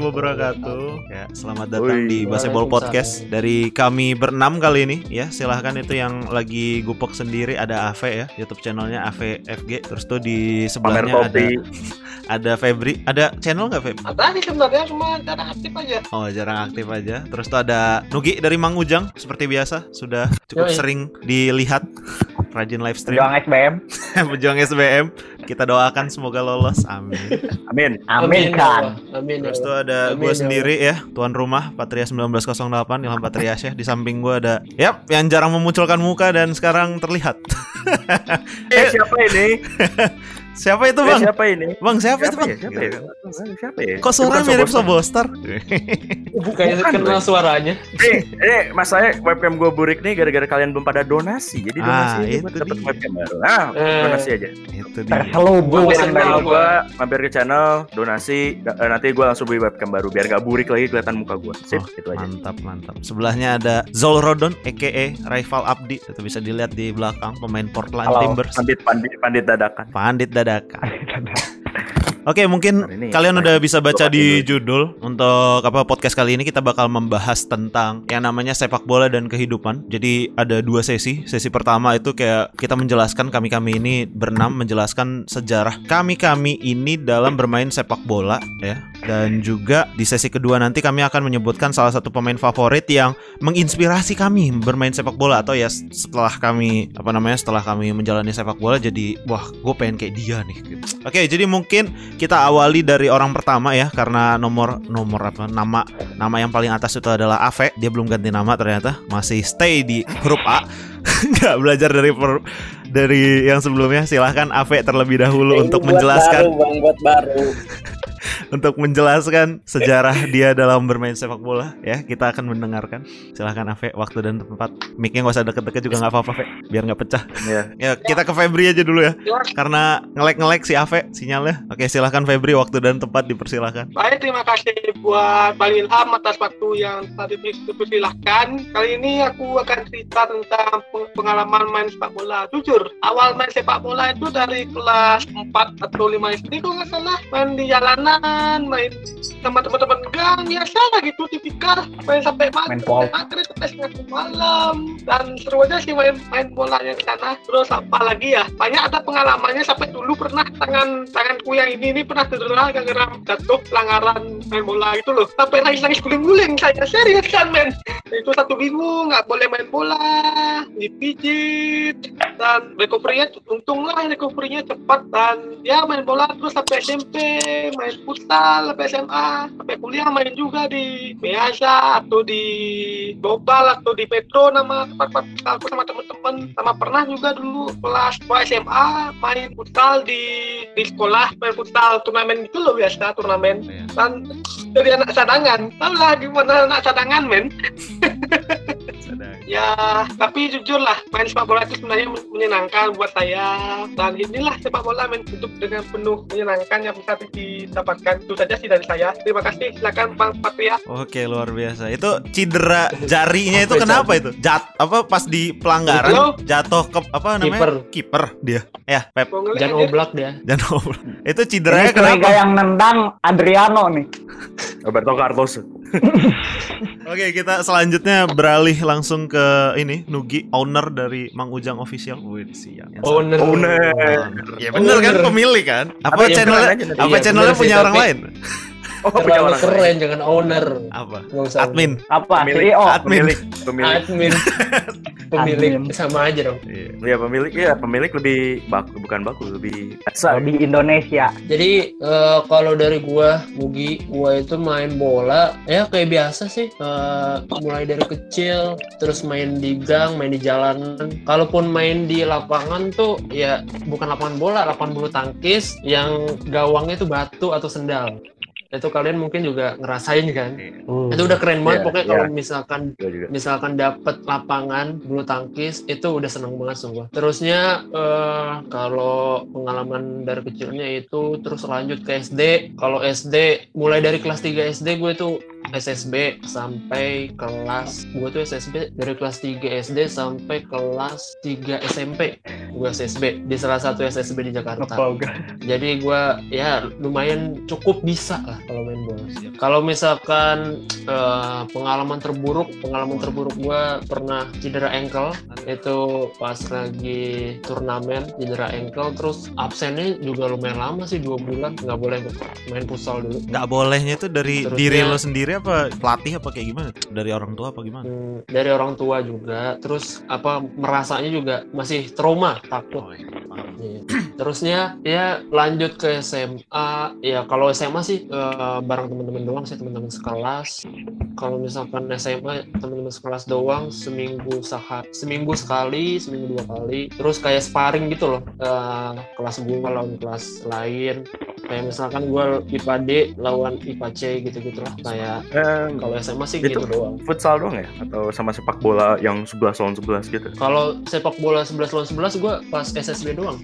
wabarakatuh. Ya, selamat datang di Baseball Podcast dari kami berenam kali ini ya. Silahkan itu yang lagi gupek sendiri ada Ave ya, YouTube channelnya Ave FG. Terus tuh di sebelahnya ada ada Febri. Ada channel nggak Feb? Ada nih sebenarnya cuma jarang aktif aja. Oh, jarang aktif aja. Terus tuh ada Nugi dari Mang Ujang seperti biasa sudah cukup Yoi. sering dilihat rajin live stream. Pejuang SBM. Pejuang SBM. Kita doakan semoga lolos. Amin. Amin. Amin kan. Amin. ya Terus tuh ada gue ya sendiri ya, tuan rumah Patria 1908 Ilham Patria Syekh di samping gue ada yap yang jarang memunculkan muka dan sekarang terlihat. Eh siapa ini? siapa itu, Eh, Bang? siapa ini? Bang, siapa, itu, Siapa Bang? ya? Siapa ya? Siapa ya? Kok suara Bukan mirip Sobostar. Kayak Bukan, kenal Bang. suaranya. Eh, eh, masalahnya webcam gue burik nih gara-gara kalian belum pada donasi. Jadi Ah, donasi aja itu buat dapat dia. webcam baru. Nah, Eh. donasi aja. itu dia. Gue ke channel channel gua. gue, mampir ke channel, donasi, eh, nanti gue langsung beli webcam baru biar gak burik lagi kelihatan muka gue. Sip, Oh, itu aja. Mantap, mantap. Sebelahnya ada Zol Rodon, aka Rival Abdi. Itu bisa dilihat di belakang pemain Portland Halo, Timbers. pandit pandit pandit dadakan. Pandit dadakan. Oke, mungkin Hari ini kalian lagi udah bisa baca di judul untuk apa podcast kali ini kita bakal membahas tentang yang namanya sepak bola dan kehidupan. Jadi ada dua sesi. Sesi pertama itu kayak kita menjelaskan kami-kami ini berenam menjelaskan sejarah kami-kami ini dalam bermain sepak bola ya. Dan juga di sesi kedua nanti kami akan menyebutkan salah satu pemain favorit yang menginspirasi kami bermain sepak bola. Atau ya setelah kami apa namanya setelah kami menjalani sepak bola jadi wah gue pengen kayak dia nih gitu. Oke, jadi mungkin kita awali dari orang pertama ya karena nomor nomor apa nama nama yang paling atas itu adalah Ave dia belum ganti nama ternyata masih stay di huruf A. Nggak belajar dari per- dari yang sebelumnya. Silahkan Ave terlebih dahulu untuk menjelaskan. baru, bang buat baru untuk menjelaskan sejarah dia dalam bermain sepak bola ya kita akan mendengarkan silahkan Ave waktu dan tempat mic-nya nggak usah deket-deket juga nggak apa-apa Ave biar nggak pecah Iya. ya kita ke Febri aja dulu ya karena ngelek-ngelek si Ave sinyalnya oke silahkan Febri waktu dan tempat dipersilahkan Baik, terima kasih buat Bang Ilham atas waktu yang tadi dipersilahkan. Kali ini aku akan cerita tentang peng- pengalaman main sepak bola. Jujur, awal main sepak bola itu dari kelas 4 atau 5 SD kalau nggak salah. Main di jalanan, main sama teman-teman gang, biasa lah gitu, tipikal. Main sampai maghrib, Main maghrib sampai setengah malam. Dan seru aja sih main main bolanya di sana. Terus apa lagi ya? Banyak ada pengalamannya sampai dulu pernah tangan tanganku yang ini ini pernah cedera gara-gara jatuh pelanggaran main bola itu loh sampai nangis-nangis guling-guling saya serius kan men itu satu minggu nggak boleh main bola dipijit dan recovery-nya untung lah recovery-nya cepat dan ya main bola terus sampai SMP main futsal sampai SMA sampai kuliah main juga di Meaza atau di Global atau di Petro nama tempat aku sama teman-teman. Sama pernah juga dulu kelas 2 SMA main futsal di di sekolah main futsal turnamen gitu loh biasa turnamen. Iya. dan jadi anak cadangan. Tau lah gimana anak cadangan men ya tapi jujur lah main sepak bola itu sebenarnya men- menyenangkan buat saya. Dan inilah sepak bola men hidup dengan penuh menyenangkan yang bisa didapatkan. Itu saja sih dari saya. Terima kasih. Silakan Bang Patria. Oke luar biasa. Itu cedera jarinya itu Apa kenapa itu? Jat apa pas di pelanggaran Halo? jatuh ke apa namanya? Kiper. kiper dia. Ya Pep. Jangan oblak dia. jangan ngobrol. itu cederanya ini curiga kenapa? yang nendang Adriano nih. Roberto Carlos. Oke kita selanjutnya beralih langsung ke ini Nugi owner dari Mang Ujang official Wih siap Owner. Owner. Ya bener kan pemilik kan? Apa ya channelnya? Apa Iya, channelnya punya sih, orang tapi- lain? Oh, punya Terlalu orang keren lain. jangan owner. Apa? Usah. Admin. apa Pemilik. CEO Admin. Pemilik, pemilik. Admin. Pemilik Admin. sama aja dong. Iya. Iya, pemilik ya, pemilik lebih baku, bukan baku, lebih biasa. di Indonesia Jadi eh, kalau dari gua, Mugi, gua itu main bola ya kayak biasa sih. Eh, mulai dari kecil, terus main di gang, main di jalanan. Kalaupun main di lapangan tuh ya bukan lapangan bola, lapangan bulu tangkis yang gawangnya itu batu atau sendal. Itu kalian mungkin juga ngerasain kan? Itu udah keren banget Iya, pokoknya iya. kalau misalkan juga. misalkan dapat lapangan bulu tangkis itu udah seneng banget sungguh. Terusnya eh, kalau pengalaman dari kecilnya itu terus lanjut ke SD. Kalau SD mulai dari kelas 3 SD gue tuh SSB sampai kelas gue tuh SSB dari kelas 3 SD sampai kelas 3 SMP. gue SSB di salah satu SSB di Jakarta. Jadi gue ya lumayan cukup bisa lah kalau main bola. Kalau misalkan eh, pengalaman terburuk, pengalaman terburuk gue pernah cedera ankle itu pas lagi turnamen cedera ankle terus absennya juga lumayan lama sih dua bulan nggak boleh main futsal dulu. nggak bolehnya itu dari Terusnya- diri lo sendiri apa? Pelatih apa kayak gimana? Dari orang tua apa gimana? Hmm, dari orang tua juga. Terus apa merasanya juga masih trauma takut. Iya. terusnya ya lanjut ke SMA ya kalau SMA sih eh, bareng teman-teman doang sih teman-teman sekelas. Kalau misalkan SMA teman-teman sekelas doang seminggu sehari seminggu sekali seminggu dua kali. Terus kayak sparring gitu loh. Eh, kelas gue lawan kelas lain. Kayak misalkan gue IPA D lawan IPA C gitu-gitu lah. Kayak Eh, kalau SMA sih Itu- gitu doang. futsal doang ya? Atau sama sepak bola yang 11 lawan 11 gitu? Kalau sepak bola 11 lawan 11 gue pas SSB doang.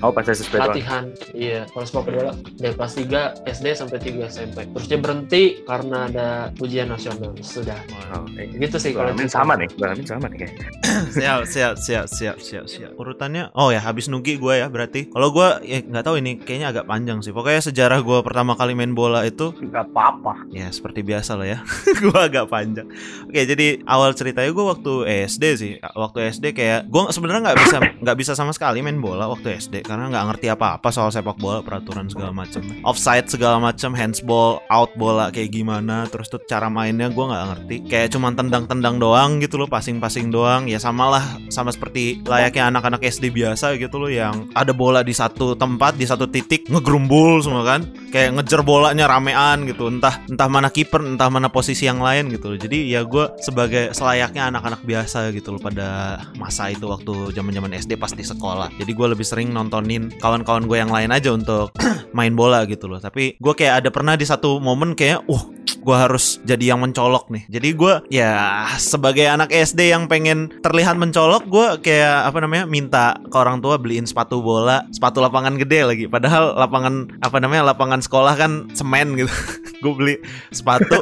Oh pas SSB doang. Latihan. Iya, kalau sepak bola dari kelas 3 SD sampai 3 SMP. Terus dia berhenti karena ada ujian nasional. Sudah. Gitu sih kalau sama nih Balamin sama nih kayak siap siap siap siap siap siap. Urutannya oh ya habis nugi gue ya berarti. Kalau gue ya nggak tahu ini kayaknya agak panjang sih. Pokoknya sejarah gue pertama kali main bola itu Gak apa-apa. ya seperti biasa lah ya. Gue agak panjang. Oke jadi awal ceritanya gue waktu SD sih. Waktu SD kayak gue sebenarnya nggak bisa nggak bisa sama sekali main bola waktu SD karena nggak ngerti apa-apa soal sepak bola peraturan segala macam offside segala macam handsball out bola kayak gimana terus tuh cara mainnya gue nggak ngerti. Kayak cuman tendang-tendang doang gitu loh passing-passing doang. Ya samalah sama seperti layaknya anak-anak SD biasa gitu loh yang ada bola di satu tempat di satu titik ngegerumbul semua kan. Kayak ngejar bolanya ramean gitu. Entah entah mana kiper entah mana posisi yang lain gitu loh. Jadi ya gue sebagai selayaknya anak-anak biasa gitu loh pada masa itu waktu zaman-zaman SD pas di sekolah. Jadi gue lebih sering nontonin kawan-kawan gue yang lain aja untuk main bola gitu loh. Tapi gue kayak ada pernah di satu momen kayak uh gue harus jadi yang mencolok nih. Jadi gue ya sebagai anak SD yang pengen terlihat mencolok gue kayak apa namanya minta ke orang tua beliin sepatu bola sepatu lapangan gede lagi. Padahal lapangan apa namanya lapangan sekolah kan semen gitu gue beli sepatu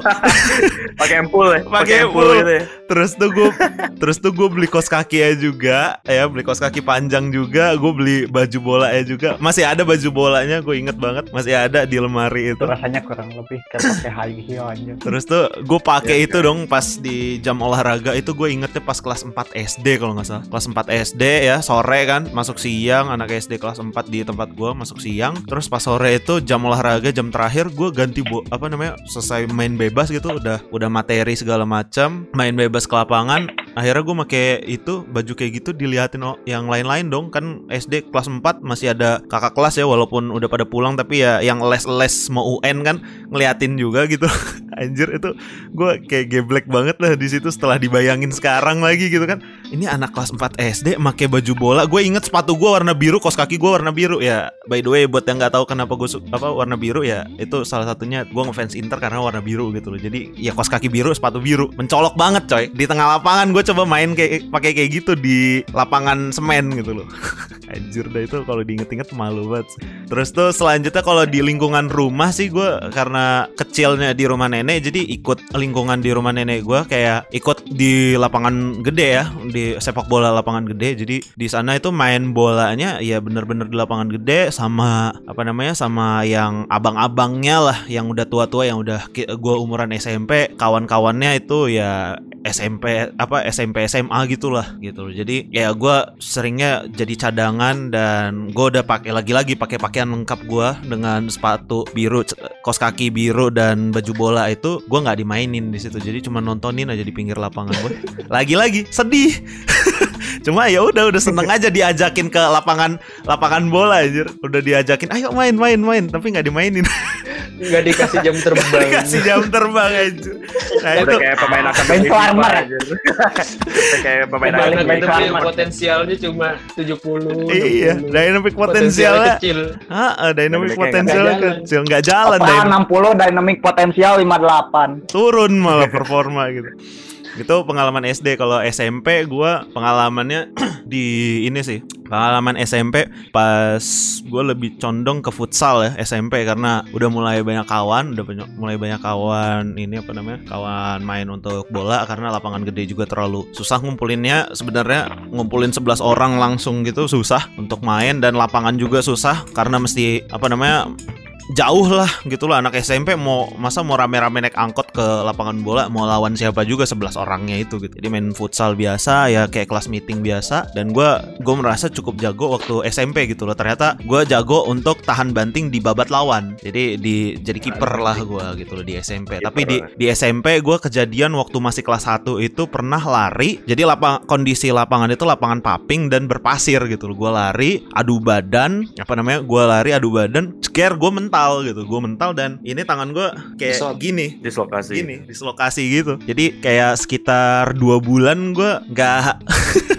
pakai empul ya Pakai empul. gitu ya terus tuh gue terus tuh gue beli kos kaki ya juga ya beli kos kaki panjang juga gue beli baju bola ya juga masih ada baju bolanya gue inget banget masih ada di lemari Itu rasanya kurang lebih kayak pakai high heel aja. Terus tuh gue pakai Iya, itu dong pas di jam olahraga itu gue ingetnya pas kelas 4 SD kalau nggak salah. Kelas 4 SD ya sore kan masuk siang anak SD kelas 4 di tempat gue masuk siang. Terus pas sore itu jam olahraga jam terakhir gue ganti bo apa namanya selesai main bebas gitu udah udah materi segala macam main bebas ke lapangan. Akhirnya gue make itu baju kayak gitu dilihatin oh, yang lain-lain dong. Kan SD kelas 4 masih ada kakak kelas ya walaupun udah pada pulang tapi ya yang les-les mau UN kan ngeliatin juga gitu. Anjir itu gue kayak geblek banget lah di situ setelah dibayangin sekarang lagi gitu kan. Ini anak kelas 4 SD make baju bola. Gue inget sepatu gue warna biru kos kaki gue warna biru. Ya by the way buat yang nggak tahu kenapa gue apa warna biru ya itu salah satunya gue ngefans Inter karena warna biru gitu loh. Jadi ya kos kaki biru sepatu biru. Mencolok banget coy. Di tengah lapangan gue coba main kayak pakai kayak gitu di lapangan semen gitu loh. Anjir dah itu kalau diinget-inget malu banget Terus tuh selanjutnya kalau di lingkungan rumah sih gue karena kecilnya di rumah nenek jadi ikut lingkungan di rumah nenek gue kayak ikut di lapangan gede ya di sepak bola lapangan gede. Jadi di sana itu main bolanya ya bener-bener di lapangan gede sama apa namanya sama yang abang-abangnya lah yang udah tua-tua yang udah gue umuran SMP kawan-kawannya itu ya SMP apa SMP SMA gitulah gitu loh. Jadi ya gue seringnya jadi cadangan dan gue udah pakai lagi-lagi pakai pakaian lengkap gue dengan sepatu biru, kos kaki biru dan baju bola itu gue nggak dimainin di situ. Jadi cuma nontonin aja di pinggir lapangan gue. Lagi-lagi sedih. cuma ya udah udah seneng aja diajakin ke lapangan lapangan bola anjir. Udah diajakin ayo main main main tapi nggak dimainin. nggak dikasih jam terbang Dikasih jam terbang aja. Nah itu kayak pemain akademi Main farmer ya? kayak pemain akademi potensialnya cuma 70 Iya, 60. dynamic potensialnya kecil Ah, dynamic potensialnya nggak jalan. kecil, nggak jalan Total dynamic. 60 dynamic potensial 58. Turun malah performa gitu. Itu pengalaman SD kalau SMP gua pengalamannya di ini sih. Pengalaman SMP pas gue lebih condong ke futsal ya SMP karena udah mulai banyak kawan udah banyak mulai banyak kawan ini apa namanya kawan main untuk bola. Karena lapangan gede juga terlalu susah ngumpulinnya. Sebenarnya ngumpulin 11 orang langsung gitu susah untuk main. Dan lapangan juga susah karena mesti apa namanya jauh lah gitu lah. Anak SMP mau masa mau rame-rame naik angkot ke lapangan bola mau lawan siapa juga 11 orangnya itu gitu. Jadi main futsal biasa ya kayak kelas meeting biasa. Dan gue gue merasa cukup jago waktu SMP gitu loh. Ternyata gue jago untuk tahan banting di babat lawan. Jadi di jadi kiper lah gue gitu loh di SMP tapi di di SMP gue kejadian waktu masih kelas 1 itu pernah lari. Jadi lapang kondisi lapangan itu lapangan paping dan berpasir gitu loh. Gue lari adu badan apa namanya gue lari adu badan scare gue mental gitu. Gue mental dan ini tangan gue kayak Disot. gini. Dislokasi. Gini dislokasi gitu. Jadi kayak sekitar dua bulan gue nggak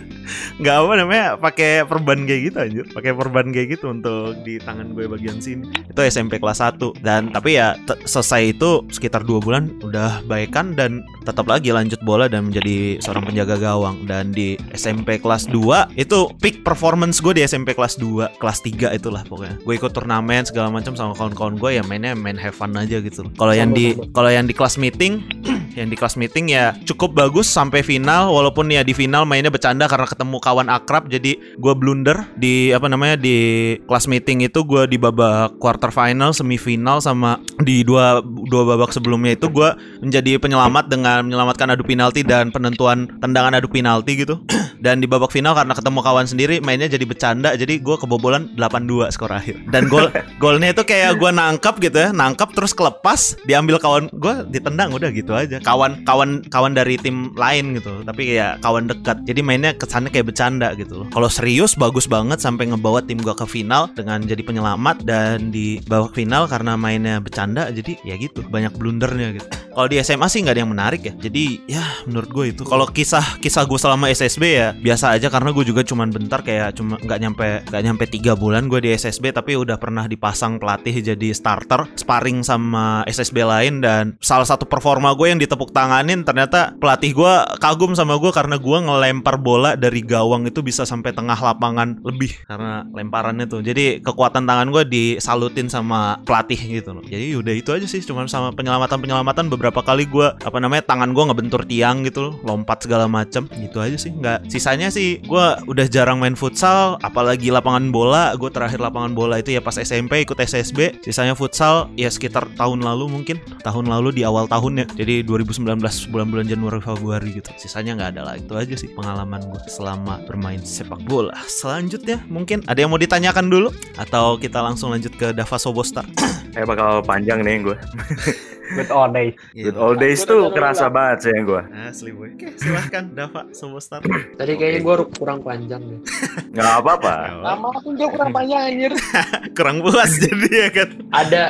nggak apa namanya pakai perban kayak gitu anjir. Pakai perban kayak gitu untuk di tangan gue bagian sini. Itu SMP kelas 1 dan tapi ya selesai itu sekitar dua bulan udah baikan dan tetap lagi lanjut bola dan menjadi seorang penjaga gawang. Dan di SMP kelas 2 itu peak performance gue di SMP kelas 2 kelas 3 itulah pokoknya. Gue ikut turnamen segala macam sama kawan-kawan gue ya mainnya main have fun aja gitu kalau yang di kalau yang di kelas meeting yang di kelas meeting ya cukup bagus sampai final walaupun ya di final mainnya bercanda karena ketemu kawan akrab jadi gue blunder di apa namanya di kelas meeting itu gue di babak quarter final semifinal sama di dua dua babak sebelumnya itu gue menjadi penyelamat dengan menyelamatkan adu penalti dan penentuan tendangan adu penalti gitu. Dan di babak final karena ketemu kawan sendiri mainnya jadi bercanda jadi gue kebobolan 8-2 skor akhir. Dan gol golnya itu kayak gue nangkap gitu ya nangkap terus kelepas diambil kawan gue ditendang udah gitu aja. Kawan kawan kawan dari tim lain gitu tapi ya kawan dekat. Jadi mainnya kesannya kayak bercanda gitu loh. Kalau serius bagus banget sampai ngebawa tim gue ke final dengan jadi penyelamat dan di babak final karena mainnya bercanda jadi ya gitu banyak blundernya gitu kalau di SMA sih nggak ada yang menarik ya. Jadi ya menurut gue itu. Kalau kisah kisah gue selama SSB ya biasa aja. Karena gue juga cuman bentar kayak cuma nggak nyampe nggak nyampe tiga bulan gue di SSB tapi udah pernah dipasang pelatih jadi starter sparring sama SSB lain. Dan salah satu performa gue yang ditepuk tanganin ternyata pelatih gue kagum sama gue. Karena gue ngelempar bola dari gawang itu bisa sampai tengah lapangan lebih. Karena lemparannya tuh. Jadi kekuatan tangan gue disalutin sama pelatih gitu loh. Jadi udah itu aja sih. Cuma sama penyelamatan penyelamatan beberapa kali gue apa namanya tangan gue ngebentur tiang gitu loh lompat segala macam gitu aja sih nggak. Sisanya sih gue udah jarang main futsal apalagi lapangan bola. Gue terakhir lapangan bola itu ya pas SMP ikut SSB sisanya futsal ya sekitar tahun lalu mungkin. Tahun lalu di awal tahun ya jadi 2019 bulan-bulan Januari Februari gitu. Sisanya nggak ada lagi. Itu aja sih pengalaman gue selama bermain sepak bola. Selanjutnya mungkin ada yang mau ditanyakan dulu? Atau kita langsung lanjut ke Dava Sobostar kayak bakal panjang nih gue Good old days. Good old days tuh kerasa banget sih yang gue Asli boy. Oke, silahkan Dava Sobostar. Tadi kayaknya gue kurang panjang deh. nggak apa-apa Nama pun dia kurang panjang anjir. Kurang puas jadi ya kan. Ada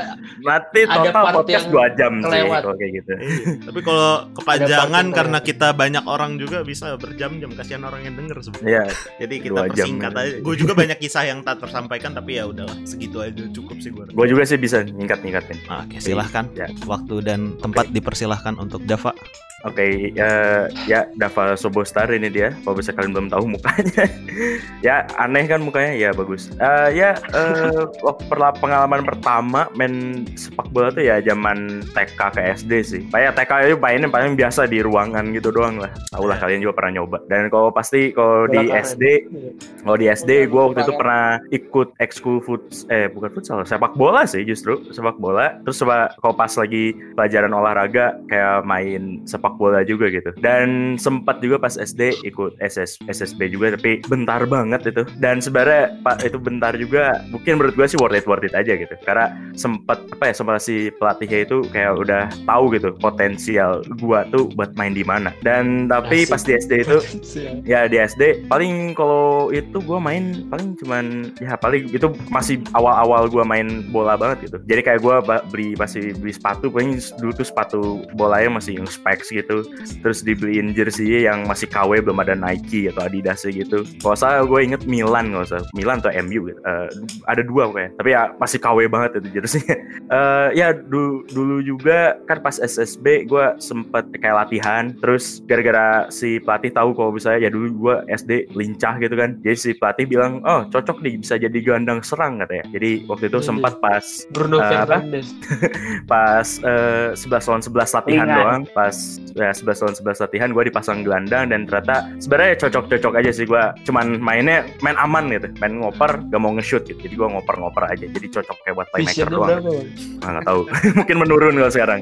Ada total part podcast yang 2 jam sih kelewat. kalau kayak gitu Iya. Tapi kalau kepanjangan karena kelewat. kita banyak orang juga bisa berjam-jam kasihan orang yang denger sebenarnya. Iya, Jadi kita Dua persingkat ya. aja. Gue juga banyak kisah yang tak tersampaikan tapi ya udahlah segitu aja cukup sih gue. gue juga sih bisa nyingkat-nyingkatin. Oke, silahkan. Ya. Waktu dan tempat dipersilahkan untuk Dava. Oke, ya, ya Dava Sobostar ini dia. Kalau bisa kalian belum tahu mukanya, ya aneh kan mukanya, ya bagus. Eh, ya eh, waktu perla- pengalaman pertama main sepak bola tuh ya zaman TK ke SD sih. Kayak TK itu mainnya paling biasa di ruangan gitu doang lah. Tahu lah Ya. kalian juga pernah nyoba. Dan kalau pasti kalau di. SD, kalau di SD gue waktu itu pernah ikut ekskul fut, eh bukan futsal, sepak bola sih justru sepak bola. Terus kalau pas lagi pelajaran olahraga kayak main sepak bola juga gitu. Dan sempat juga pas SD ikut SS SSB juga tapi bentar banget itu. Dan sebenarnya pak itu bentar juga mungkin menurut gue sih worth it worth it aja gitu. Karena sempat apa ya sama si pelatihnya itu kayak udah tahu gitu potensial gua tuh buat main di mana. Dan tapi Asik. pas di SD itu ya di SD paling kalau itu gue main paling cuman ya paling itu masih awal-awal gue main bola banget gitu jadi kayak gue beli masih beli sepatu paling dulu tuh sepatu bolanya masih yang specs gitu terus dibeliin jersey yang masih KW belum ada Nike atau Adidas gitu kalau saya gue inget Milan nggak usah Milan atau MU gitu. Eh, ada dua pokoknya tapi ya masih KW banget itu jersey Eh, ya du- dulu juga kan pas SSB gue sempet kayak latihan terus gara-gara si pelatih tahu kalau misalnya ya dulu gue SD lincah gitu kan jadi si pelatih bilang oh cocok nih bisa jadi gelandang serang katanya jadi waktu itu Hmm. sempat pas Bruno? Fernandes. pas eh, 11 lawan 11 latihan Ringan. doang pas ya 11 lawan 11 latihan gue dipasang gelandang dan ternyata sebenarnya cocok-cocok aja sih gue cuman mainnya main aman gitu main ngoper gak mau nge-shoot gitu jadi gue ngoper-ngoper aja jadi cocok kayak buat playmaker Visionnya doang berapa? Bang? Ah, nggak tahu mungkin menurun kalau sekarang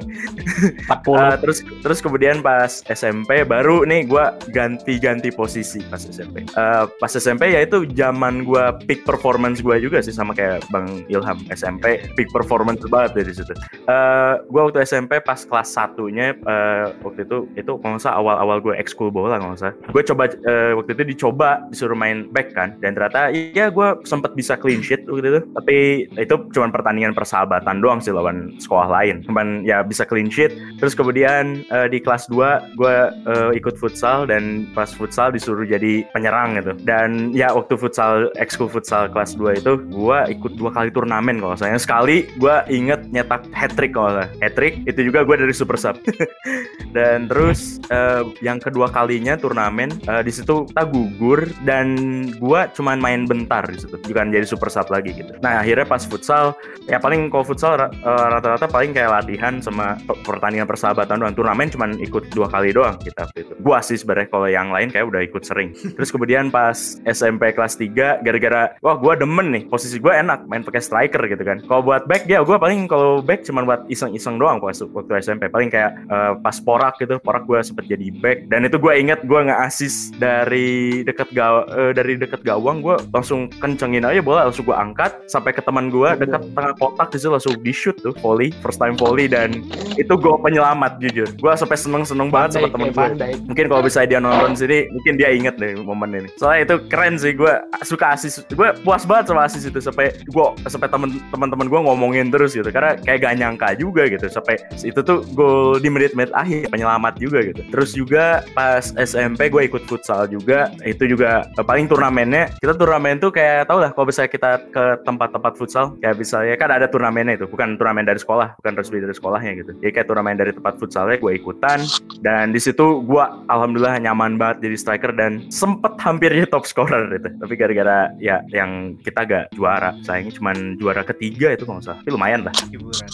40. Uh, terus terus kemudian pas SMP baru nih gue ganti-ganti posisi pas SMP. Uh, pas SMP ya itu zaman gue peak performance gue juga sih sama kayak Bang Ilham SMP peak performance banget dari situ. Uh, gue waktu SMP pas kelas satunya uh, waktu itu itu kalau nggak salah awal-awal gue ekskul bola kalau nggak salah. Gue coba uh, waktu itu dicoba disuruh main back kan dan ternyata ya gue sempet bisa clean sheet waktu itu tapi itu cuma pertandingan persahabatan doang sih lawan sekolah lain. Cuman ya bisa clean sheet Terus kemudian eh, di kelas 2 gue eh, ikut futsal dan pas futsal disuruh jadi penyerang gitu. Dan ya waktu futsal ekskul futsal kelas 2 itu gue ikut dua kali turnamen kalau saya sekali gue inget nyetak hat trick kalau hat trick itu juga gue dari super sub. dan terus eh, yang kedua kalinya turnamen eh, di situ kita gugur dan gue cuman main bentar di situ. Bukan jadi super sub lagi gitu. Nah akhirnya pas futsal ya paling kalau futsal eh, rata-rata paling kayak latihan sama pe- pertandingan persahabatan doang. Turnamen cuman ikut dua kali doang kita waktu itu. Gua sih sebenarnya kalau yang lain kayak udah ikut sering. Terus kemudian pas SMP kelas 3 gara-gara wah gua demen nih. Posisi gua enak main pakai striker gitu kan. Kalau buat back ya gua paling kalau back cuman buat iseng-iseng doang pas waktu SMP paling kayak eh, pas porak gitu. Porak gua sempet jadi back. Dan itu gua inget gua nggak asis dari deket gaw eh, dari deket gawang. Gua langsung kencengin aja bola langsung gua angkat. Sampai ke teman gua dekat tengah kotak di situ langsung di shoot tuh volley first time volley. Dan itu gol penyelamat jujur. Gue sampai seneng seneng banget sama temen kayak gue mungkin kalau bisa dia nonton sini mungkin dia inget deh momen ini. Soalnya itu keren sih gue suka asis gue puas banget sama asis itu sampai gue sampai temen teman-teman gue ngomongin terus gitu. Karena kayak gak nyangka juga gitu sampai itu tuh gol di menit-menit akhir penyelamat juga gitu. Terus juga pas SMP gue ikut futsal juga itu juga eh, paling turnamennya kita turnamen tuh kayak tau lah kalau misalnya kita ke tempat-tempat futsal kayak misalnya kan ada turnamennya itu bukan turnamen dari sekolah bukan resmi dari sekolahnya gitu. Jadi kayak turnamen dari tempat futsalnya gue ikutan dan di situ gue alhamdulillah nyaman banget jadi striker dan sempet hampir jadi top scorer itu tapi gara-gara ya yang kita gak juara sayangnya cuman juara ketiga itu kalau nggak salah. Tapi lumayan lah. Hiburan.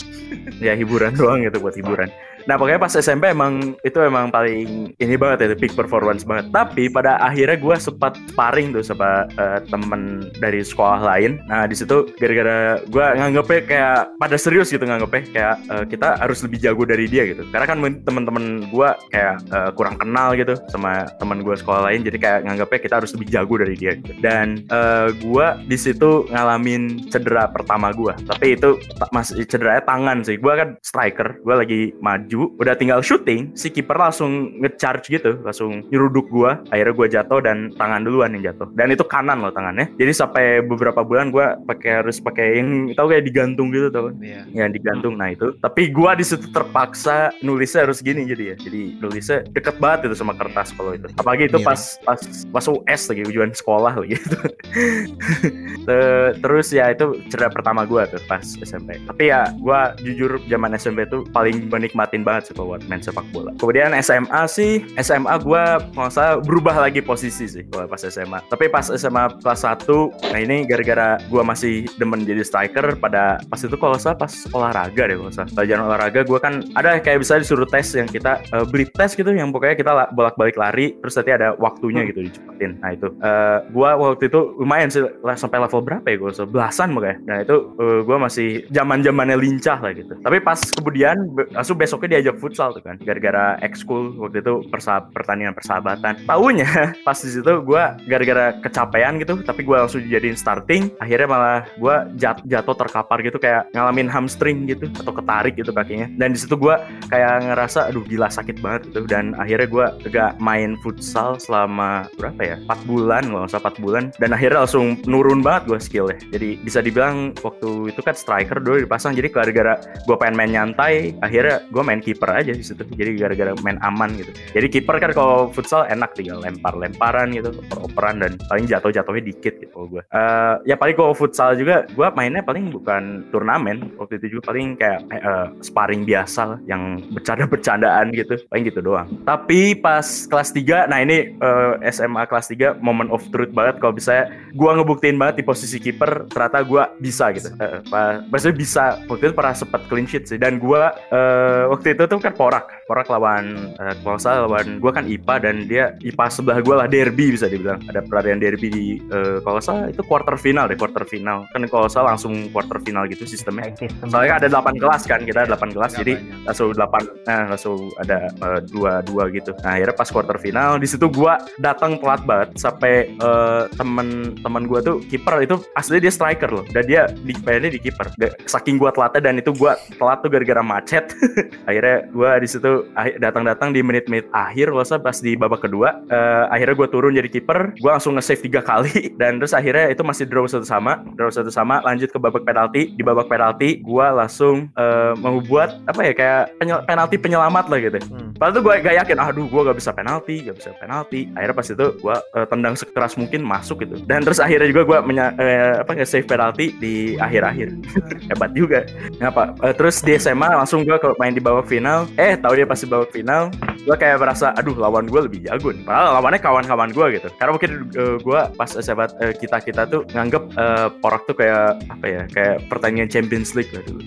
Ya hiburan doang gitu buat hiburan Nah pokoknya pas SMP emang itu emang paling ini banget ya peak performance banget. Tapi pada akhirnya gue sempat sparring tuh sama eh, temen dari sekolah lain. Nah di situ gara-gara gue nganggepnya kayak pada serius gitu nganggepnya kayak eh, kita harus lebih jago dari dia gitu. Karena kan men- temen-temen gue kayak eh, kurang kenal gitu sama temen gue sekolah lain. Jadi kayak nganggepnya kita harus lebih jago dari dia. Gitu. Dan eh, gue di situ ngalamin cedera pertama gue. Tapi itu masih cederanya tangan sih. Gue kan striker. Gue lagi maju, udah tinggal shooting. Si kiper langsung ngecharge gitu, langsung nyeruduk gue. Akhirnya gue jatuh dan tangan duluan yang jatuh. Dan itu kanan loh tangannya. Jadi sampai beberapa bulan gue pakai harus pakai yang tau kayak digantung gitu tau? Iya. yang digantung nah itu tapi gua di situ terpaksa nulisnya harus gini jadi ya jadi nulisnya deket banget itu sama kertas kalau itu apalagi itu Iya. pas pas pas US lagi ujian sekolah lagi itu Te- terus ya itu cedera pertama gua tuh pas SMP tapi ya gua jujur zaman SMP tuh paling menikmatin banget sih buat main sepak bola. Kemudian SMA sih SMA gua kalau berubah lagi posisi sih kalau pas SMA tapi pas SMA kelas 1 nah ini gara-gara gua masih demen jadi striker pada pas itu kalau salah pas olahraga deh kalau salah. Pelajaran olahraga gua kan ada kayak bisa disuruh tes yang kita eh, beli tes gitu yang pokoknya kita la- bolak-balik lari terus nanti ada waktunya gitu dicepetin. Nah itu Eh, gua waktu itu lumayan sih sampai level berapa ya gua rasa? belasan makanya nah itu eh, gua masih zaman zamannya lincah lah gitu. Tapi pas kemudian langsung besoknya diajak futsal tuh kan gara-gara ekskul waktu itu persa pertandingan persahabatan. Tahunya pas di situ gua gara-gara kecapean gitu tapi gua langsung dijadiin starting akhirnya malah gua jat- jatuh terkapar gitu kayak ngalamin hamstring gitu atau ketarik gitu kakinya. Dan di situ gua kayak ngerasa aduh gila sakit banget gitu. Dan akhirnya gua gak main futsal selama berapa ya? 4 bulan nggak salah 4 bulan. Dan akhirnya akhirnya langsung nurun banget gue skillnya. Jadi bisa dibilang waktu itu kan striker dulu dipasang jadi gara-gara gue pengen main nyantai akhirnya gue main kiper aja di situ. Jadi gara-gara main aman gitu. Jadi kiper kan kalau futsal enak tinggal lempar-lemparan gitu oper-operan dan paling jatuh-jatuhnya dikit gitu kalau gue Eh, ya paling kalau futsal juga gue mainnya paling bukan turnamen waktu itu juga paling kayak eh, sparring biasa lah yang bercanda-bercandaan gitu paling gitu doang. Tapi pas kelas 3 nah ini eh, SMA kelas 3 moment of truth banget kalau bisa gue ngebuktiin banget di posisi kiper ternyata gue bisa gitu. Eh, pa- maksudnya bisa waktu itu pernah sempet clean sheet sih. Dan gue eh, waktu itu tuh kan porak. Porak lawan eh, kalau salah lawan gue kan IPA dan dia IPA sebelah gue lah derby bisa dibilang. Ada peradian derby di eh, kalau salah itu quarter final deh quarter final. Kan kalau salah langsung quarter final gitu sistemnya. Sistem. soalnya kan ada 8 kelas kan kita ada 8 kelas jadi banyak. langsung 8 nah langsung ada eh, dua dua gitu. Nah akhirnya pas quarter final di situ gua datang telat banget sampai eh, temen temen gua tuh kiper itu asli dia striker loh. Dan dia di di kiper. Saking gua telatnya dan itu gua telat tuh gara-gara macet. Akhirnya gua di situ datang-datang di menit-menit akhir loh pas di babak kedua eh, akhirnya gua turun jadi kiper gua langsung nge-save tiga kali dan terus akhirnya itu masih draw satu sama draw satu sama lanjut ke babak penalti di babak penalti gua langsung eh, membuat apa ya kayak penyel- penalti penyelamat lah gitu Hmm. Padahal tuh gue gak yakin, aduh gue gak bisa penalti, gak bisa penalti. Akhirnya pas itu gue eh, tendang sekeras mungkin masuk gitu. Dan terus akhirnya juga gue menya- eh, apa save penalti di akhir-akhir. Hebat juga. Ngapa? Eh, terus di SMA langsung gue main di babak final. Eh tahu dia pas di babak final, gue kayak merasa, aduh lawan gue lebih jago nih. Padahal lawannya kawan-kawan gue gitu. Karena mungkin gue pas SMA eh, kita kita tuh nganggep eh, porak tuh kayak apa ya, kayak pertandingan Champions League lah dulu.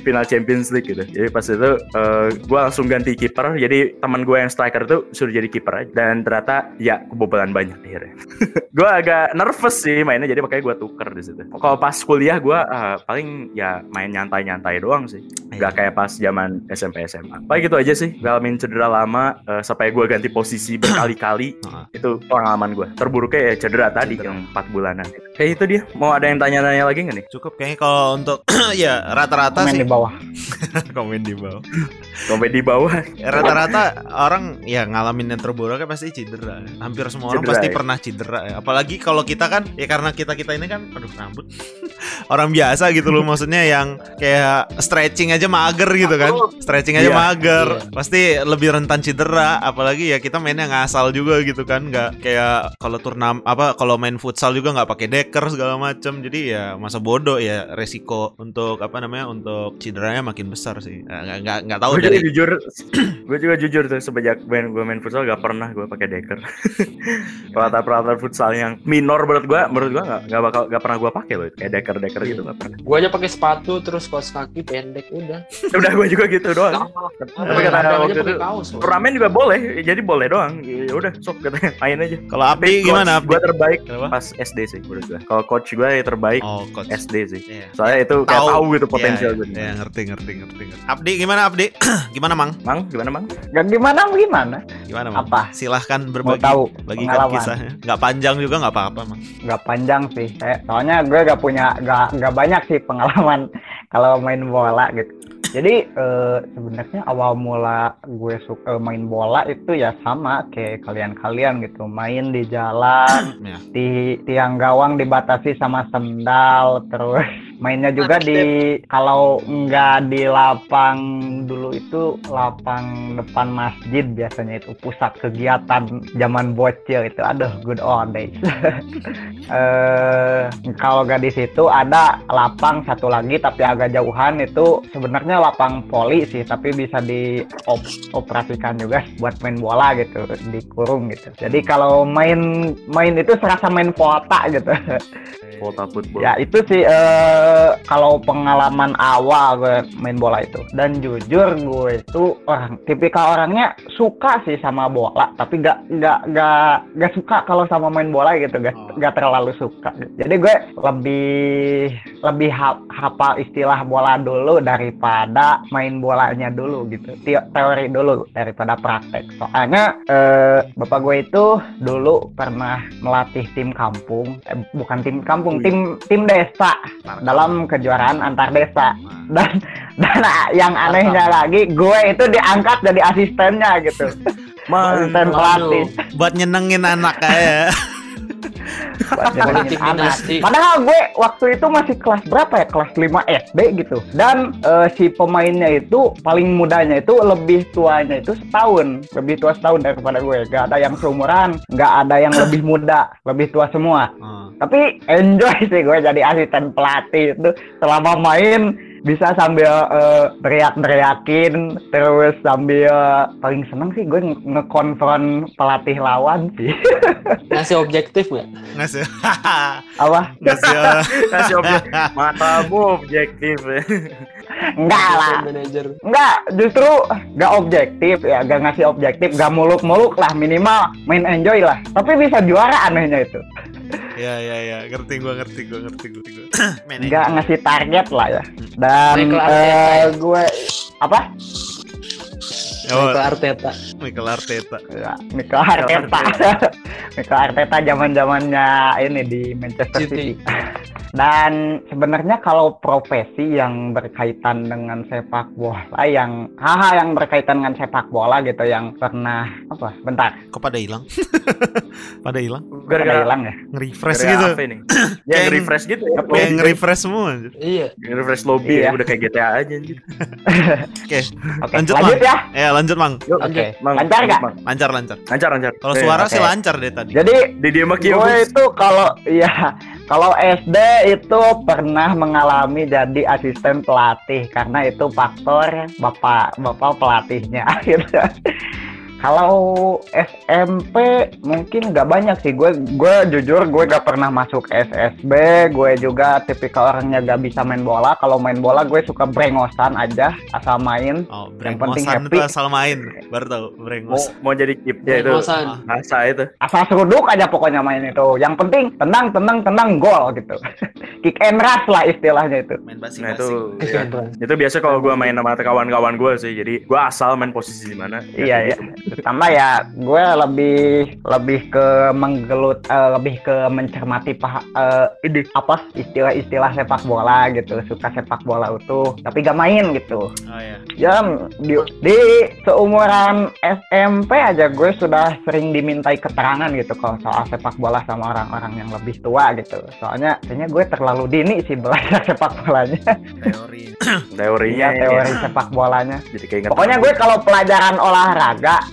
final Champions League gitu. Jadi pas itu eh, gue langsung ganti kiper. Jadi teman gue yang striker tuh suruh jadi kiper aja. Dan ternyata ya kebobolan banyak akhirnya. gue agak nervous sih mainnya. Jadi makanya gue tuker di situ. Kalau pas kuliah gue ah, paling ya main nyantai-nyantai doang sih. Iya. Gak kayak pas zaman SMP SMA. Paling gitu aja sih. Ngalamin cedera lama eh, sampai gue ganti posisi berkali-kali. Itu pengalaman gue. Terburuknya ya cedera tadi Cedera. yang 4 bulanan. Kayak itu dia. Mau ada yang tanya-tanya lagi nggak nih? Cukup kayaknya kalau untuk ya rata-rata Komen sih di bawah. komen di bawah. Sampai di bawah. Rata-rata orang ya ngalamin yang terburuknya pasti cedera. Hampir semua orang Cedera, pasti ya. pernah cedera ya. Apalagi kalau kita kan ya karena kita-kita ini kan aduh rambut. orang biasa gitu loh maksudnya yang kayak stretching aja mager gitu kan. Stretching aja Iya, mager. iya. Pasti lebih rentan cedera apalagi ya kita mainnya ngasal juga gitu kan nggak kayak kalau turnam apa kalau main futsal juga nggak pakai deker segala macam. Jadi ya masa bodoh ya resiko untuk apa namanya untuk cederanya makin besar sih. Nggak nggak nggak tahu juga dari jujur gue juga jujur tuh semenjak main gue main futsal gak pernah gue pakai deker peralatan peralatan futsal yang minor menurut gue menurut gue gak, gak bakal gak pernah gue pakai loh kayak deker deker gitu gak pernah Gua aja pakai sepatu terus kaos kaki pendek udah. udah gue juga gitu doang tapi kata waktu itu turnamen juga boleh jadi boleh doang ya udah sok katanya main aja Kalau Abdi gimana Abdi? gue terbaik Kenapa? pas SD sih menurut gue kalau coach gue ya terbaik Oh, coach. SD sih Iya. soalnya itu kayak Tahu. tahu gitu potensial Iya, gue iya, ngerti, ngerti, ngerti, ngerti. Abdi gimana Abdi? gimana Mang? mang gimana mang Gak gimana gimana? Gimana Mang? Apa? Silahkan Mau berbagi tahu bagikan pengalaman? kisahnya. Nggak panjang juga nggak apa-apa Mang. Gak panjang sih. Saya, soalnya gue gak punya gak, gak banyak sih pengalaman kalau main bola gitu. Jadi eh, sebenarnya awal mula gue suka main bola itu ya sama kayak kalian-kalian gitu, main di jalan, Ya. di tiang gawang dibatasi sama sendal, terus mainnya juga di kalau nggak di lapang dulu itu lapang depan masjid biasanya itu pusat kegiatan zaman bocil itu. Aduh good old days. Eh kalau nggak di situ ada lapang satu lagi tapi agak jauhan itu sebenarnya lapang poli sih tapi bisa dioperasikan juga buat main bola gitu dikurung gitu. Jadi kalau main main itu serasa main kota gitu. Volta football. Ya itu sih eh, kalau pengalaman awal gue main bola itu. Dan jujur gue itu orang tipikal orangnya suka sih sama bola, tapi gak gak gak gak suka kalau sama main bola gitu, gak, Oh. gak terlalu suka. Jadi gue lebih lebih ha- hafal istilah bola dulu daripada main bolanya dulu gitu. Teo- teori dulu daripada praktek. Soalnya eh, bapak gue itu dulu pernah melatih tim kampung, eh, bukan tim kampung, tim tim desa dalam kejuaraan antar desa. Dan dan yang anehnya lagi, gue itu diangkat jadi asistennya gitu, Man, asisten pelatih. Buat nyenengin anak kayak Politik dinasti. Padahal gue waktu itu masih kelas berapa ya? Kelas 5 SD gitu. Dan eh, si pemainnya itu paling mudanya itu lebih tuanya itu setahun. Lebih tua setahun daripada gue. Gak ada yang seumuran, gak ada yang lebih muda, lebih tua semua. Ah. Tapi enjoy sih gue jadi asisten pelatih itu selama main bisa sambil eh, teriak-teriakin terus sambil paling seneng sih gue nge- ngekonfront pelatih lawan sih Ngasih objektif nggak? Ngasih. apa Ngasih. eh, Kasih objek matamu objektif. enggak lah Manager. enggak justru nggak objektif ya gak ngasih objektif gak muluk-muluk lah minimal main enjoy lah tapi bisa juara anehnya itu Ya ya ya, ngerti gua ngerti gua ngerti gua. ngerti gua. Manajer. nggak ngasih target lah ya dan eh, ya? gue apa Oh, Michael Arteta. Michael Arteta. Ya, Mikel Arteta. Mikel Arteta zaman zamannya ini di Manchester City. City. Dan sebenarnya kalau profesi yang berkaitan dengan sepak bola, yang hal yang berkaitan dengan sepak bola gitu, yang pernah apa? Bentar, Kok pada hilang? pada hilang? pada Gara-gara hilang ya. Nge-refresh gitu. apa ini? Ya Kayak- refresh gitu ya. Kayak nge-refresh semua. anjir. Iya. Refresh lobby Iya. ya, udah kayak GTA aja anjir. Oke, Oke, Lanjut, lanjut, ya. ya lanjut Mang. Yuk, Oke, Mang, lancar nggak? Lancar lancar. Lancar, lancar. Kalau suara oke. sih lancar deh tadi. Jadi di dia gue itu kalau iya kalau SD itu pernah mengalami jadi asisten pelatih karena itu faktor bapak bapak pelatihnya gitu. Kalau SMP mungkin nggak banyak sih gue gue jujur gue gak pernah masuk SSB gue juga tipikal orangnya gak bisa main bola kalau main bola gue suka brengosan aja asal main Oh, Yang penting happy. itu asal main. Baru tahu mau brengos. mau jadi keep ya itu. Brengmosan. Asa itu. asal seruduk aja pokoknya main itu yang penting tenang tenang tenang gol gitu kick and rush lah istilahnya itu Main Nah basing-basing. itu ya. itu biasa kalau gua main sama kawan-kawan gua sih. Jadi gua asal main posisi di mana. ya Iya kayak ya. gitu. Tambah ya gue lebih lebih ke menggelut eh, lebih ke mencermati paha, eh, ini apa istilah-istilah sepak bola gitu. Suka sepak bola utuh tapi gak main gitu. Oh ya. Ya di, di seumuran SMP aja gue sudah sering dimintai keterangan gitu kalau soal sepak bola sama orang-orang yang lebih tua gitu. Soalnya kayaknya gue terlalu dini sih belajar sepak bolanya. Teori. Teorinya Iya teori sepak bolanya. Jadi kayak Pokoknya gue kalau pelajaran olahraga,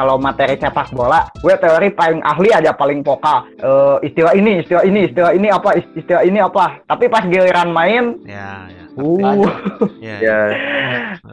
kalau materi sepak bola, gue teori paling ahli aja paling vokal. Eh, istilah ini, istilah ini, istilah ini apa, istilah ini apa. Tapi pas giliran main, Ya ya. uh. Ya. ya.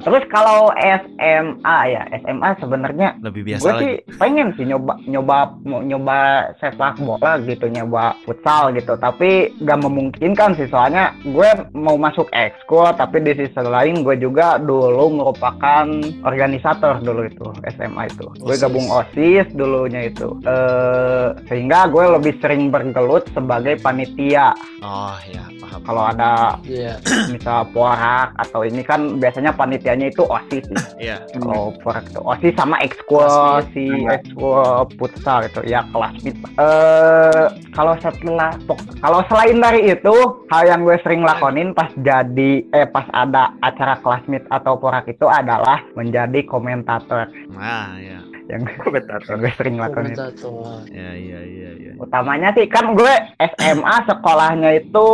Terus kalau SMA ya, SMA sebenarnya Lebih biasa gue lagi. sih pengen sih nyoba nyoba mau nyoba sepak bola gitu, nyoba futsal gitu. Tapi gak memungkinkan sih soalnya gue mau masuk ekskul, tapi di sisi lain gue juga dulu merupakan organisator dulu itu SMA itu. Gue. Gabung osis dulunya itu. Eh sehingga gue lebih sering bergelut sebagai panitia. Oh ya, paham. Kalau ada Iya. misal porak atau ini kan biasanya panitianya itu osis sih Iya. kalau porak itu osis sama ekskul si ekskul futsal gitu ya kelas mid eh kalau setelah kalau selain dari itu hal yang gue sering lakonin pas jadi eh pas ada acara kelas mid atau porak itu adalah menjadi komentator Nah, ya. Yang, komentator. yang gue sering lakonin Komentator. Ya, ya, ya, ya. utamanya sih kan gue SMA sekolahnya itu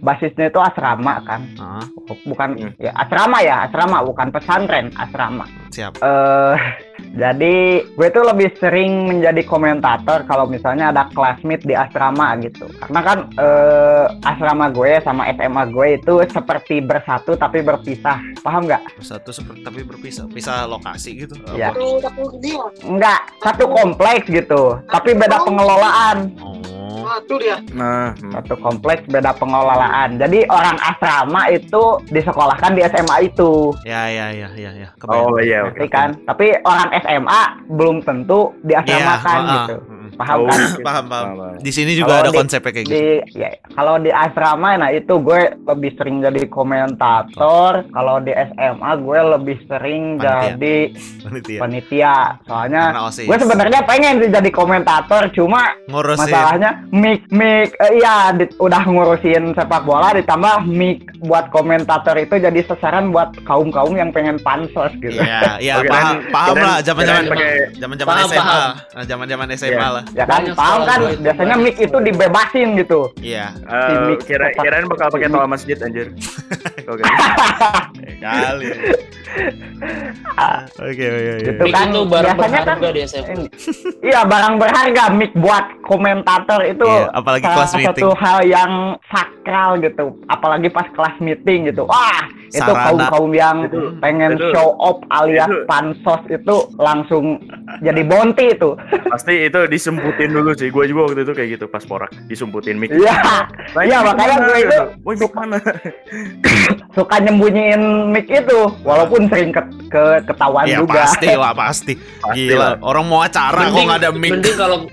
basisnya itu asrama kan Ah, bukan ya asrama ya asrama bukan pesantren asrama siap. eh jadi gue tuh lebih sering menjadi komentator kalau misalnya ada classmate di asrama gitu karena kan eh, asrama gue sama SMA gue itu seperti bersatu tapi berpisah paham nggak Satu seperti tapi berpisah, pisah lokasi gitu. Iya. Satu satu satu kompleks gitu tapi beda pengelolaan Oh. Nah, itu dia. Nah, hmm. satu kompleks beda pengelolaan jadi orang asrama itu disekolahkan di SMA itu Ya, ya, ya, ya, ya. oh iya oke. Ngerti kan tapi orang SMA belum tentu diasramakan ah, ah. gitu Mm-mm. Paham Oh, kan. Paham, paham. Paham. Di sini juga Kalau ada di- konsepnya kayak gitu. di ya kalau di asrama nah itu gue lebih sering jadi komentator kalau di SMA gue lebih sering Panitia. jadi Panitia. panitia soalnya gue sebenarnya pengen sih jadi komentator cuma ngurusin masalahnya mic mic eh, iya di- udah ngurusin sepak bola ditambah mic buat komentator itu jadi sasaran buat kaum kaum yang pengen pansos gitu Iya, iya, paham, paham lah zaman-zaman dan pakai- zaman-zaman Paham, SMA. paham. Nah, zaman-zaman SMA lah. Ya kan, Banyak paham kan? itu, Biasanya mic itu dibebasin gitu. Iya. Eh, Timik kira tetap- kirain bakal pakai toa masjid anjir. Oke. Kali. Oke, oke, oke. Gitu. Mic kan, itu barang biasanya berharga kan- di SMA. Iya barang berharga mic buat komentator itu Iya, apalagi salah kelas meeting. satu hal yang sakral gitu. Apalagi pas kelas meeting gitu. Wah itu Sarana. kaum kaum yang Itu- pengen itu- show off alias itu- pansos itu langsung jadi bonti itu. Pasti itu disemputin dulu sih. Gua juga waktu itu kayak gitu pas porak disumputin mic. Iya Nah, iya, makanya gue itu. Woi, mic mana? suka nyembunyiin mic itu walaupun sering ke, ke ketahuan Iya juga. pasti lah pasti. Pasti Gila, lah. orang mau acara kok nggak ada mic. mending kalau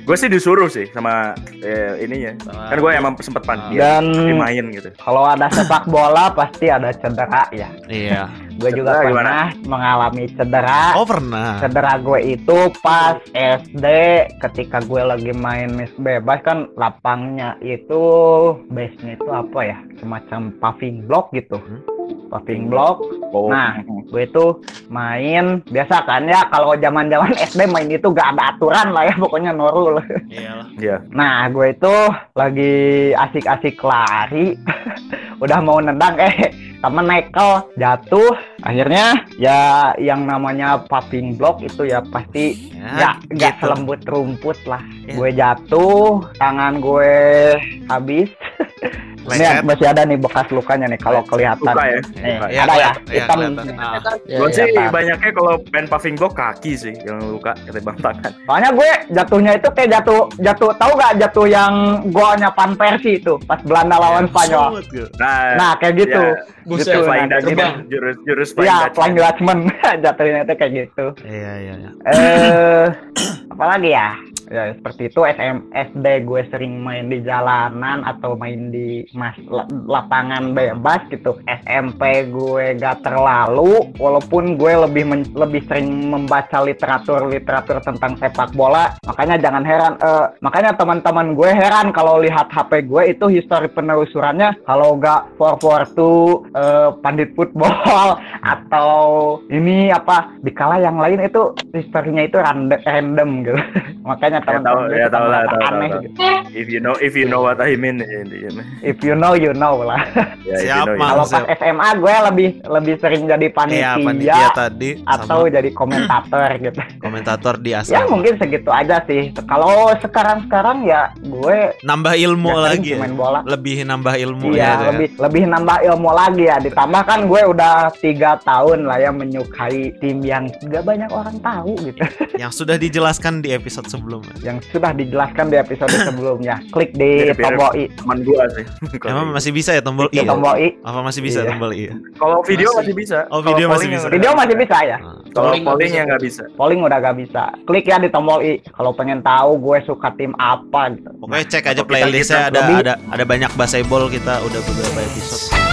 Gue sih disuruh sih sama eh, ininya. Kan gue emang sempet panitia. Dan main gitu. kalau ada sepak bola pasti ada cedera ya. Iya. Gue juga Cedera pernah gimana? mengalami cedera. Oh pernah. Cedera gue itu pas SD ketika gue lagi main mis bebas kan lapangnya itu base-nya itu apa ya semacam paving block gitu Hmm. paving block Oh. Nah. gue itu main biasa kan ya kalau zaman zaman SD main itu gak ada aturan lah ya pokoknya norul Iyalah. Iya. nah gue itu lagi asik-asik lari udah mau nendang eh temen nekel jatuh akhirnya ya yang namanya paving block itu ya pasti Ya, nggak gitu. selembut rumput lah Ya. gue jatuh tangan gue habis ini masih ada nih bekas lukanya nih kalau kelihatan Luka ya? nih. Iya, ada ya kelihatan. Iya, hitam kelihatan. Nah, ya, Gue ya. sih kelihatan. banyaknya kalau main paving block kaki sih yang luka ketimbang tangan. soalnya gue jatuhnya itu kayak jatuh jatuh tahu gak jatuh yang golnya Van Persie itu pas Belanda lawan Iya, Spanyol gitu. Nah, nah kayak gitu ya, Buset, Gitu, flying nah, Dutchman, terbang. jurus jurus flying Iya, Dutchman. flying Dutchman jatuhnya itu kayak gitu. Iya, iya, iya. Eh, apalagi ya? Ya seperti itu SM, SD gue sering main di jalanan atau main di mas la- lapangan bebas gitu. SMP gue gak terlalu, walaupun gue lebih men- lebih sering membaca literatur literatur tentang sepak bola. Makanya jangan heran, eh, makanya teman-teman gue heran kalau lihat HP gue itu histori penelusurannya kalau gak 442 eh, pandit football atau ini apa dikala yang lain itu historinya itu random, random gitu makanya Ya, tahu, teman-teman gue ya, tahu lah, tahu, aneh tahu, gitu. If you know if you know what I mean ya, intinya. if you know you know lah Ya, if you Siap, know, you Mang. know. kalau pas. SMA gue lebih lebih sering jadi Iya, panitia, panitia tadi atau sama jadi komentator gitu komentator di ya asal. mungkin segitu aja sih kalau sekarang sekarang ya gue Nambah ilmu ya sering lagi. ya. main bola Lebih nambah ilmu Iya, ya. itu ya. lebih lebih nambah ilmu lagi ya. Ditambah kan gue udah tiga tahun lah ya menyukai tim yang gak banyak orang tahu gitu. Yang sudah dijelaskan di episode sebelumnya. Yang sudah dijelaskan di episode sebelumnya. Klik di tombol i. teman gua sih. Emang masih bisa ya tombol i? ya? tombol i. Apa masih bisa Iya. tombol i? ya? Kalau video Masih. masih bisa. Oh, Kalau video masih bisa. Video masih bisa ya. Nah, Kalau Polling nggak yang nggak bisa. Polling udah gak bisa. Klik ya di tombol i. Kalau pengen tahu gue suka tim apa gitu. Pokoknya cek aja Atau kita- playlistnya kita ada ada ada banyak baseball kita udah beberapa episode.